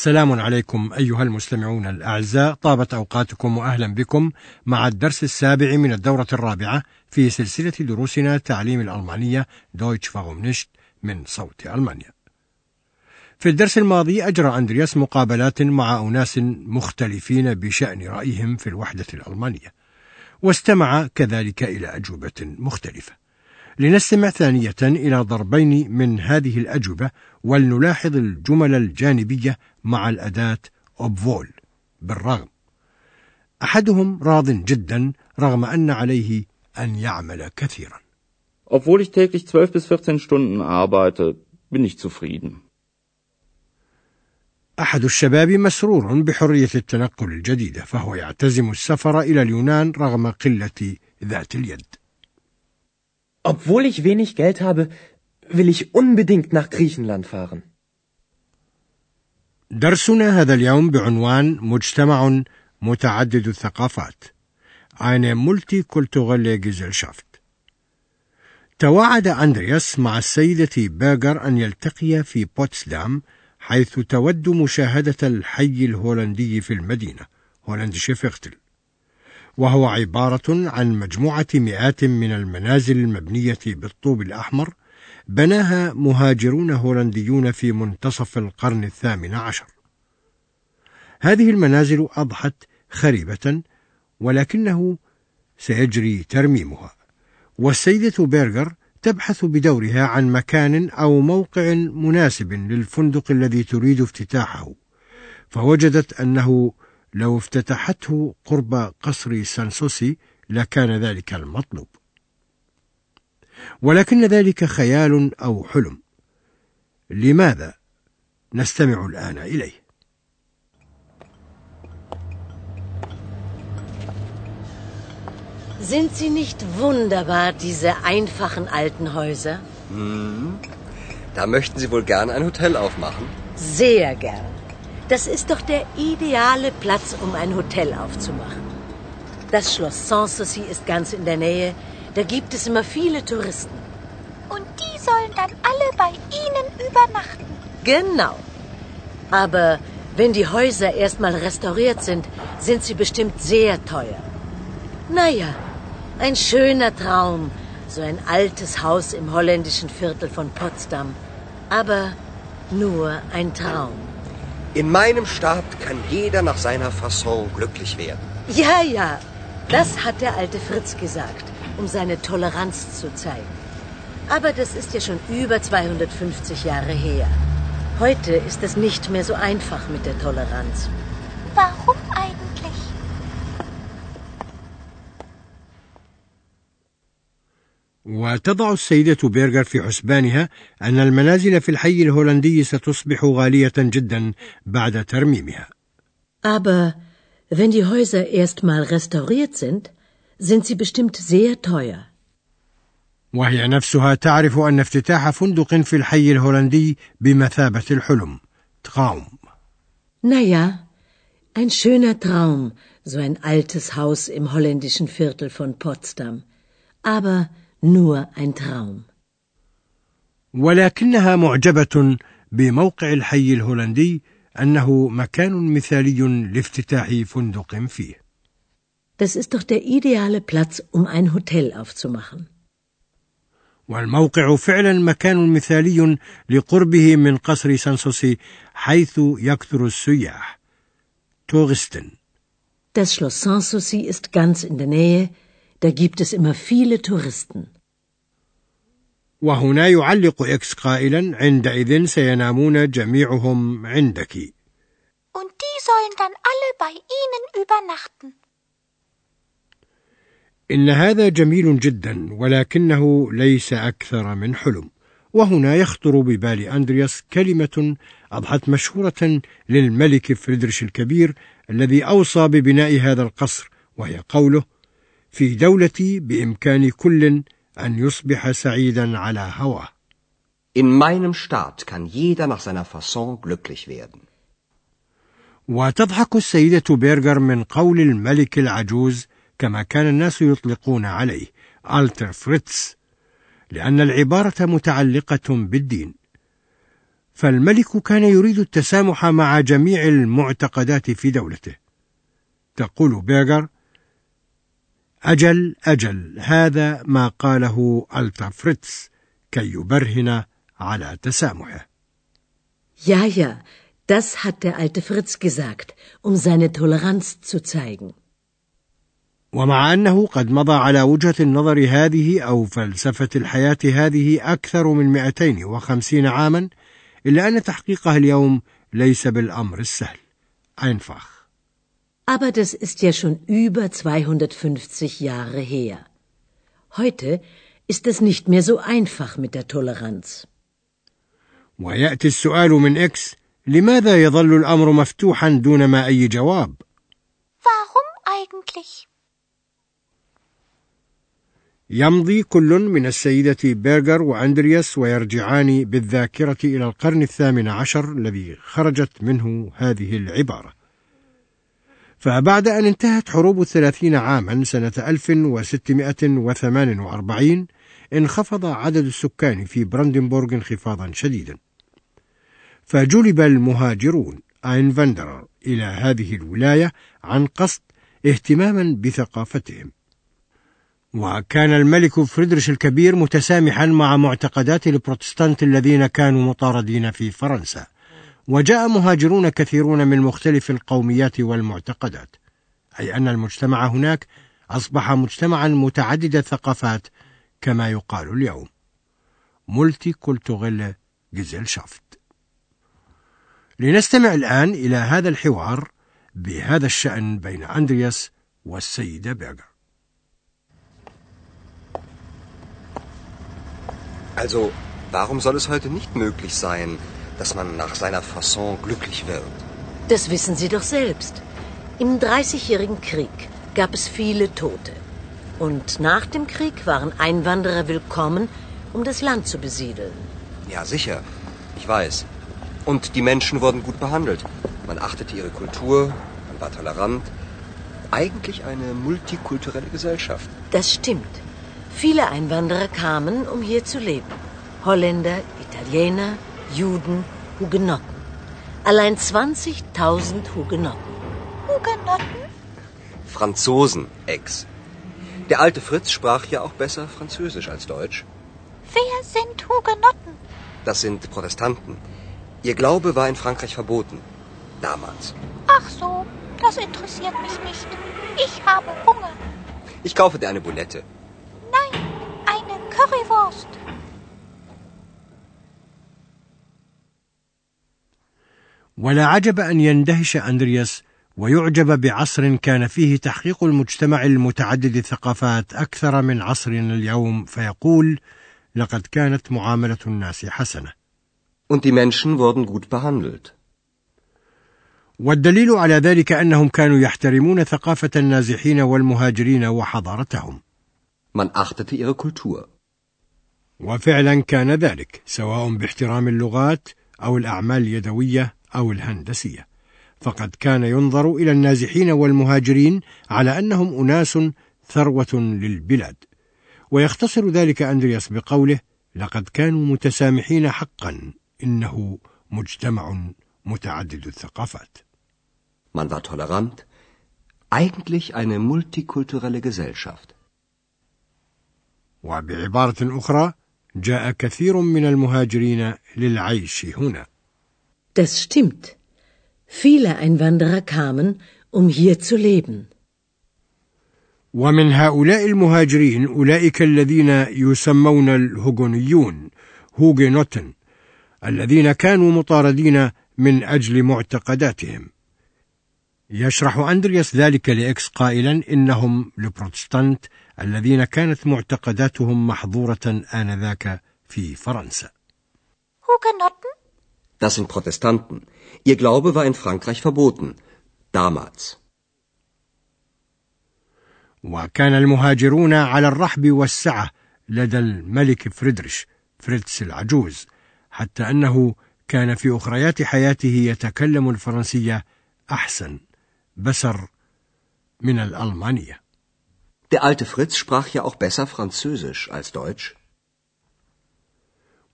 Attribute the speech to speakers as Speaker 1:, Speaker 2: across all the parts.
Speaker 1: السلام عليكم أيها المستمعون الأعزاء. طابت أوقاتكم وأهلا بكم مع الدرس السابع من الدورة الرابعة في سلسلة دروسنا تعليم الألمانية دويتش فاغومنشت من صوت ألمانيا. في الدرس الماضي أجرى أندرياس مقابلات مع أناس مختلفين بشأن رأيهم في الوحدة الألمانية واستمع كذلك إلى أجوبة مختلفة. لنستمع ثانية إلى ضربين من هذه الأجوبة ولنلاحظ الجمل الجانبية مع الأداة obwohl بالرغم. أحدهم راض جدا رغم أن عليه أن يعمل كثيرا.
Speaker 2: Obwohl ich täglich 12 bis 14 Stunden arbeite, bin ich zufrieden.
Speaker 1: أحد الشباب مسرور بحرية التنقل الجديدة فهو يعتزم السفر إلى اليونان رغم قلة ذات اليد.
Speaker 3: Obwohl ich wenig Geld habe, will ich unbedingt nach Griechenland fahren.
Speaker 1: درسنا هذا اليوم بعنوان مجتمع متعدد الثقافات eine multikulturelle Gesellschaft تواعد أندرياس مع السيدة بيرغر أن يلتقيا في بوتسدام حيث تود مشاهدة الحي الهولندي في المدينة هولندش فيختل وهو عبارة عن مجموعة مئات من المنازل المبنية بالطوب الأحمر بناها مهاجرون هولنديون في منتصف القرن الثامن عشر. هذه المنازل أضحت خريبة ولكنه سيجري ترميمها، والسيدة بيرغر تبحث بدورها عن مكان أو موقع مناسب للفندق الذي تريد افتتاحه، فوجدت أنه لو افتتحته قرب قصر سانسوسي لكان ذلك المطلوب ولكن ذلك خيال أو حلم لماذا نستمع الان اليه
Speaker 4: Sind sie nicht wunderbar, diese einfachen alten Häuser?
Speaker 5: Da möchten Sie wohl gern ein Hotel aufmachen?
Speaker 4: Sehr gern. Das ist doch der ideale Platz, um ein Hotel aufzumachen. Das Schloss Sanssouci ist ganz in der Nähe. Da gibt es immer viele Touristen.
Speaker 6: Und die sollen dann alle bei Ihnen übernachten.
Speaker 4: Genau. Aber wenn die Häuser erstmal restauriert sind, sind sie bestimmt sehr teuer. Naja, ein schöner Traum, so ein altes Haus im holländischen Viertel von Potsdam. Aber nur ein Traum.
Speaker 5: In meinem Staat kann jeder nach seiner Fasson glücklich werden.
Speaker 4: Ja, ja, das hat der alte Fritz gesagt, um seine Toleranz zu zeigen. Aber das ist ja schon über 250 Jahre her. Heute ist es nicht mehr so einfach mit der Toleranz.
Speaker 6: Warum
Speaker 1: وتضع السيدة بيرغر في حسبانها أن المنازل في الحي الهولندي ستصبح غالية جدا بعد ترميمها.
Speaker 4: Aber wenn die Häuser erstmal restauriert sind, sind sie bestimmt sehr teuer.
Speaker 1: وهي نفسها تعرف أن افتتاح فندق في الحي الهولندي بمثابة الحلم. تراum.
Speaker 4: Naja, ein schöner Traum, so ein altes Haus im holländischen Viertel von Potsdam. Aber nur ein Traum.
Speaker 1: ولكنها معجبة بموقع الحي الهولندي أنه مكان مثالي لافتتاح فندق فيه.
Speaker 4: Das ist doch der ideale Platz, um ein Hotel aufzumachen.
Speaker 1: والموقع فعلا مكان مثالي لقربه من قصر سانسوسي حيث يكثر السياح. تورستن.
Speaker 4: Das Schloss Sanssouci ist ganz in der Nähe, da gibt es immer viele Touristen.
Speaker 1: وهنا يعلق إكس قائلا عندئذ سينامون جميعهم عندك
Speaker 6: Und die sollen dann alle bei Ihnen übernachten.
Speaker 1: إن هذا جميل جدا ولكنه ليس أكثر من حلم وهنا يخطر ببال أندرياس كلمة أضحت مشهورة للملك فريدريش الكبير الذي أوصى ببناء هذا القصر وهي قوله في دولتي بإمكان كل أن يصبح سعيدا على هواه.
Speaker 5: In meinem Staat kann jeder nach seiner Fasson glücklich werden.
Speaker 1: وتضحك السيدة بيرغر من قول الملك العجوز كما كان الناس يطلقون عليه ألتر فريتز لأن العبارة متعلقة بالدين فالملك كان يريد التسامح مع جميع المعتقدات في دولته تقول بيرغر أجل أجل هذا ما قاله ألتر فريتز كي يبرهن على تسامحه
Speaker 4: Ja, ja, das hat der alte Fritz gesagt, um seine Toleranz zu zeigen.
Speaker 1: ومع أنه قد مضى على وجهة النظر هذه أو فلسفة الحياة هذه أكثر من 250 عاما إلا أن تحقيقها اليوم ليس بالأمر السهل. Einfach.
Speaker 4: Aber das ist ja schon über 250 Jahre her. Heute ist es nicht mehr so einfach mit der Toleranz.
Speaker 1: ويأتي السؤال من إكس لماذا يظل الأمر مفتوحا دون ما أي جواب؟
Speaker 6: Warum eigentlich?
Speaker 1: يمضي كل من السيدة بيرغر وأندرياس ويرجعان بالذاكرة إلى القرن الثامن عشر الذي خرجت منه هذه العبارة فبعد أن انتهت حروب الثلاثين عاما سنة 1648 انخفض عدد السكان في براندنبورغ انخفاضا شديدا. فجلب المهاجرون أينفندرر إلى هذه الولاية عن قصد اهتماما بثقافتهم. وكان الملك فريدريش الكبير متسامحا مع معتقدات البروتستانت الذين كانوا مطاردين في فرنسا. وجاء مهاجرون كثيرون من مختلف القوميات والمعتقدات أي أن المجتمع هناك أصبح مجتمعا متعدد الثقافات كما يقال اليوم. مولتي كولتوريل جيزلشافت. لنستمع الآن إلى هذا الحوار بهذا الشأن بين أندرياس والسيدة بيرغر.
Speaker 5: Also, warum soll es heute nicht möglich sein, dass man nach seiner Fasson glücklich wird?
Speaker 4: Das wissen Sie doch selbst. Im Dreißigjährigen Krieg gab es viele Tote. Und nach dem Krieg waren Einwanderer willkommen, um das Land zu besiedeln.
Speaker 5: Ja, sicher. Ich weiß. Und die Menschen wurden gut behandelt. Man achtete ihre Kultur, man war tolerant. Eigentlich eine multikulturelle Gesellschaft.
Speaker 4: Das stimmt. Viele Einwanderer kamen, um hier zu leben. Holländer, Italiener, Juden, Hugenotten. Allein 20.000 Hugenotten.
Speaker 6: Hugenotten?
Speaker 5: Franzosen, Ex. Der alte Fritz sprach ja auch besser Französisch als Deutsch.
Speaker 6: Wer sind Hugenotten?
Speaker 5: Das sind Protestanten. Ihr Glaube war in Frankreich verboten. Damals.
Speaker 6: Ach so, das interessiert mich nicht. Ich habe Hunger.
Speaker 5: Ich kaufe dir eine Bulette.
Speaker 6: Nein, eine Currywurst.
Speaker 1: ولا عجب أن يندهش أندرياس ويعجب بعصر كان فيه تحقيق المجتمع المتعدد الثقافات أكثر من عصرنا اليوم فيقول لقد كانت معاملة الناس حسنة
Speaker 5: Und die Menschen wurden gut behandelt.
Speaker 1: والدليل على ذلك أنهم كانوا يحترمون ثقافة النازحين والمهاجرين وحضارتهم
Speaker 5: Man achtete ihre Kultur.
Speaker 1: وفعلا كان ذلك سواء باحترام اللغات أو الأعمال اليدوية أو الهندسية فقد كان ينظر إلى النازحين والمهاجرين على أنهم أناس ثروة للبلاد ويختصر ذلك أندرياس بقوله لقد كانوا متسامحين حقا إنه مجتمع متعدد الثقافات
Speaker 5: Man war tolerant. Eigentlich eine multikulturelle Gesellschaft.
Speaker 1: وبعبارة أخرى جاء كثير من المهاجرين للعيش هنا
Speaker 4: Das stimmt. Viele Einwanderer kamen, um hier zu leben.
Speaker 1: ومن هؤلاء المهاجرين أولئك الذين يسمون الهوغونيون هوغينوتن الذين كانوا مطاردين من أجل معتقداتهم يشرح أندرياس ذلك لإكس قائلا إنهم البروتستانت الذين كانت معتقداتهم محظورة آنذاك في فرنسا
Speaker 6: Hugenotten?
Speaker 5: Das sind Protestanten. Ihr Glaube war in Frankreich verboten. Damals.
Speaker 1: وكان المهاجرون على الرحب والسعة لدى الملك فريدريش فريتز العجوز حتى أنه كان في أخريات حياته يتكلم الفرنسية أحسن بسر من الألمانية
Speaker 5: Der alte Fritz sprach ja auch besser Französisch als Deutsch.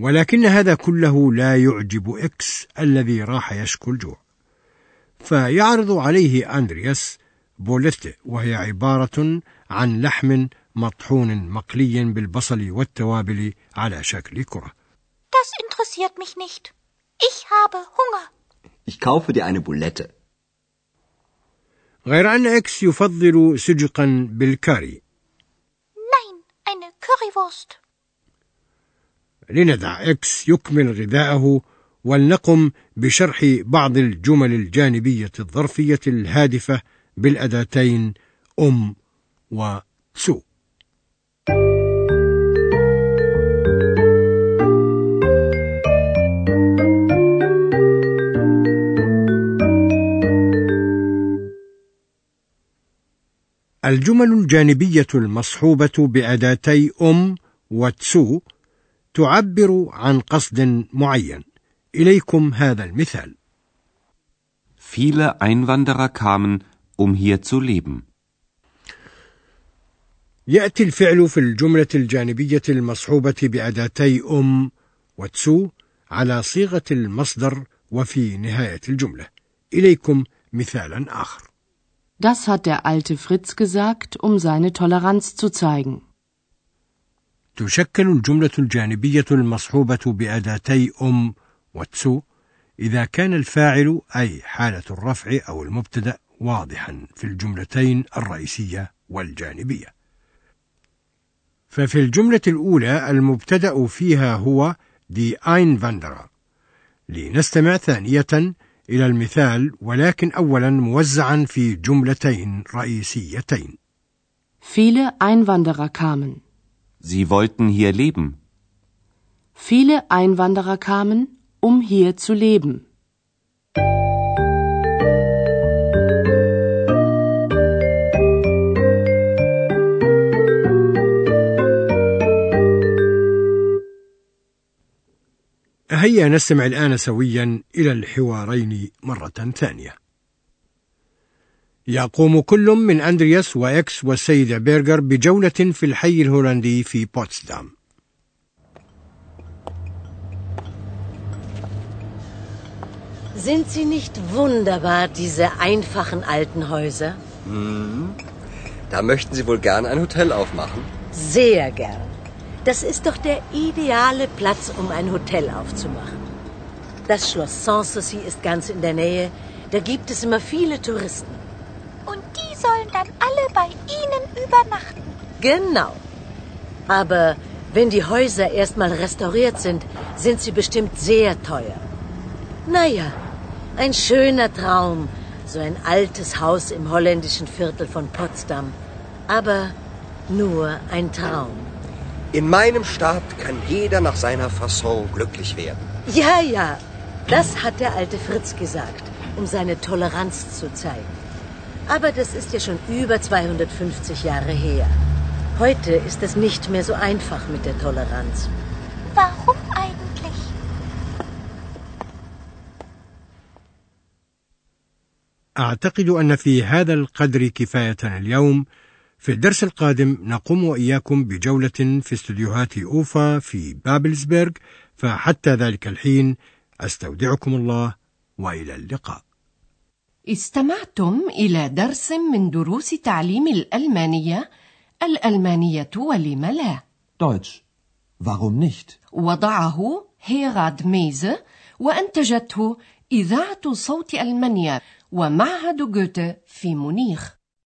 Speaker 1: ولكن هذا كله لا يعجب إكس الذي راح يشكو الجوع فيعرض عليه أندرياس بوليث وهي عبارة عن لحم مطحون مقلي بالبصل والتوابل على شكل كرة.
Speaker 6: Das interessiert mich nicht. Ich habe Hunger.
Speaker 5: Ich kaufe dir eine Bulette.
Speaker 1: غير أن إكس يفضل سجقا بالكاري.
Speaker 6: Nein, eine Currywurst.
Speaker 1: لندع إكس يكمل غذاءه ولنقم بشرح بعض الجمل الجانبية الظرفية الهادفة بالأداتين um و zu. الجمل الجانبية المصحوبة بأداتي أم وتسو تعبر عن قصد معين. إليكم هذا المثال.
Speaker 7: Viele Einwanderer kamen, um hier zu leben.
Speaker 1: يأتي الفعل في الجملة الجانبية المصحوبة بأداتي أم وتسو على صيغة المصدر وفي نهاية الجملة. إليكم مثالا آخر.
Speaker 8: Das hat der alte Fritz gesagt, um seine Toleranz zu zeigen.
Speaker 1: تشكل الجملة الجانبية المصحوبة بأداتي أم وتسو إذا كان الفاعل أي حالة الرفع أو المبتدأ واضحا في الجملتين الرئيسية والجانبية. ففي الجملة الأولى المبتدأ فيها هو دي Einwanderer. لنستمع ثانية إلى المثال ولكن أولا موزعا في جملتين رئيسيتين.
Speaker 8: Viele Einwanderer kamen.
Speaker 7: Sie wollten hier leben.
Speaker 8: Viele Einwanderer kamen, um hier zu leben.
Speaker 1: هيا نستمع الآن سويا إلى الحوارين مرة ثانية. يقوم كل من أندرياس وإكس والسيدة بيرغر بجولة في الحي الهولندي في بوتسدام.
Speaker 4: Sind sie nicht wunderbar, diese einfachen alten Häuser?
Speaker 5: Da möchten Sie wohl gern ein Hotel aufmachen?
Speaker 4: Sehr gern. Das ist doch der ideale Platz, um ein Hotel aufzumachen. Das Schloss Sanssouci ist ganz in der Nähe. Da gibt es immer viele Touristen.
Speaker 6: bei Ihnen übernachten.
Speaker 4: Genau. Aber wenn die Häuser erstmal restauriert sind, sind sie bestimmt sehr teuer. Naja, ein schöner Traum, so ein altes Haus im holländischen Viertel von Potsdam. Aber nur ein Traum.
Speaker 5: In meinem Staat kann jeder nach seiner Fasson glücklich werden.
Speaker 4: Ja, ja, das hat der alte Fritz gesagt, um seine Toleranz zu zeigen. Aber das ist ja schon über 250 Jahre her. Heute ist es nicht mehr so einfach mit der Toleranz.
Speaker 6: Warum eigentlich?
Speaker 1: أعتقد أن في هذا القدر كفاية اليوم. في الدرس القادم نقوم وإياكم بجولة في استديوهات أوفا في بابلسبرغ فحتى ذلك الحين أستودعكم الله وإلى اللقاء.
Speaker 8: استمعتم إلى درس من دروس تعليم الألمانية الألمانية ولم لا
Speaker 9: Deutsch. Warum nicht?
Speaker 8: وضعه هيراد ميزه وأنتجته إذاعة صوت ألمانيا ومعهد جوته في مونيخ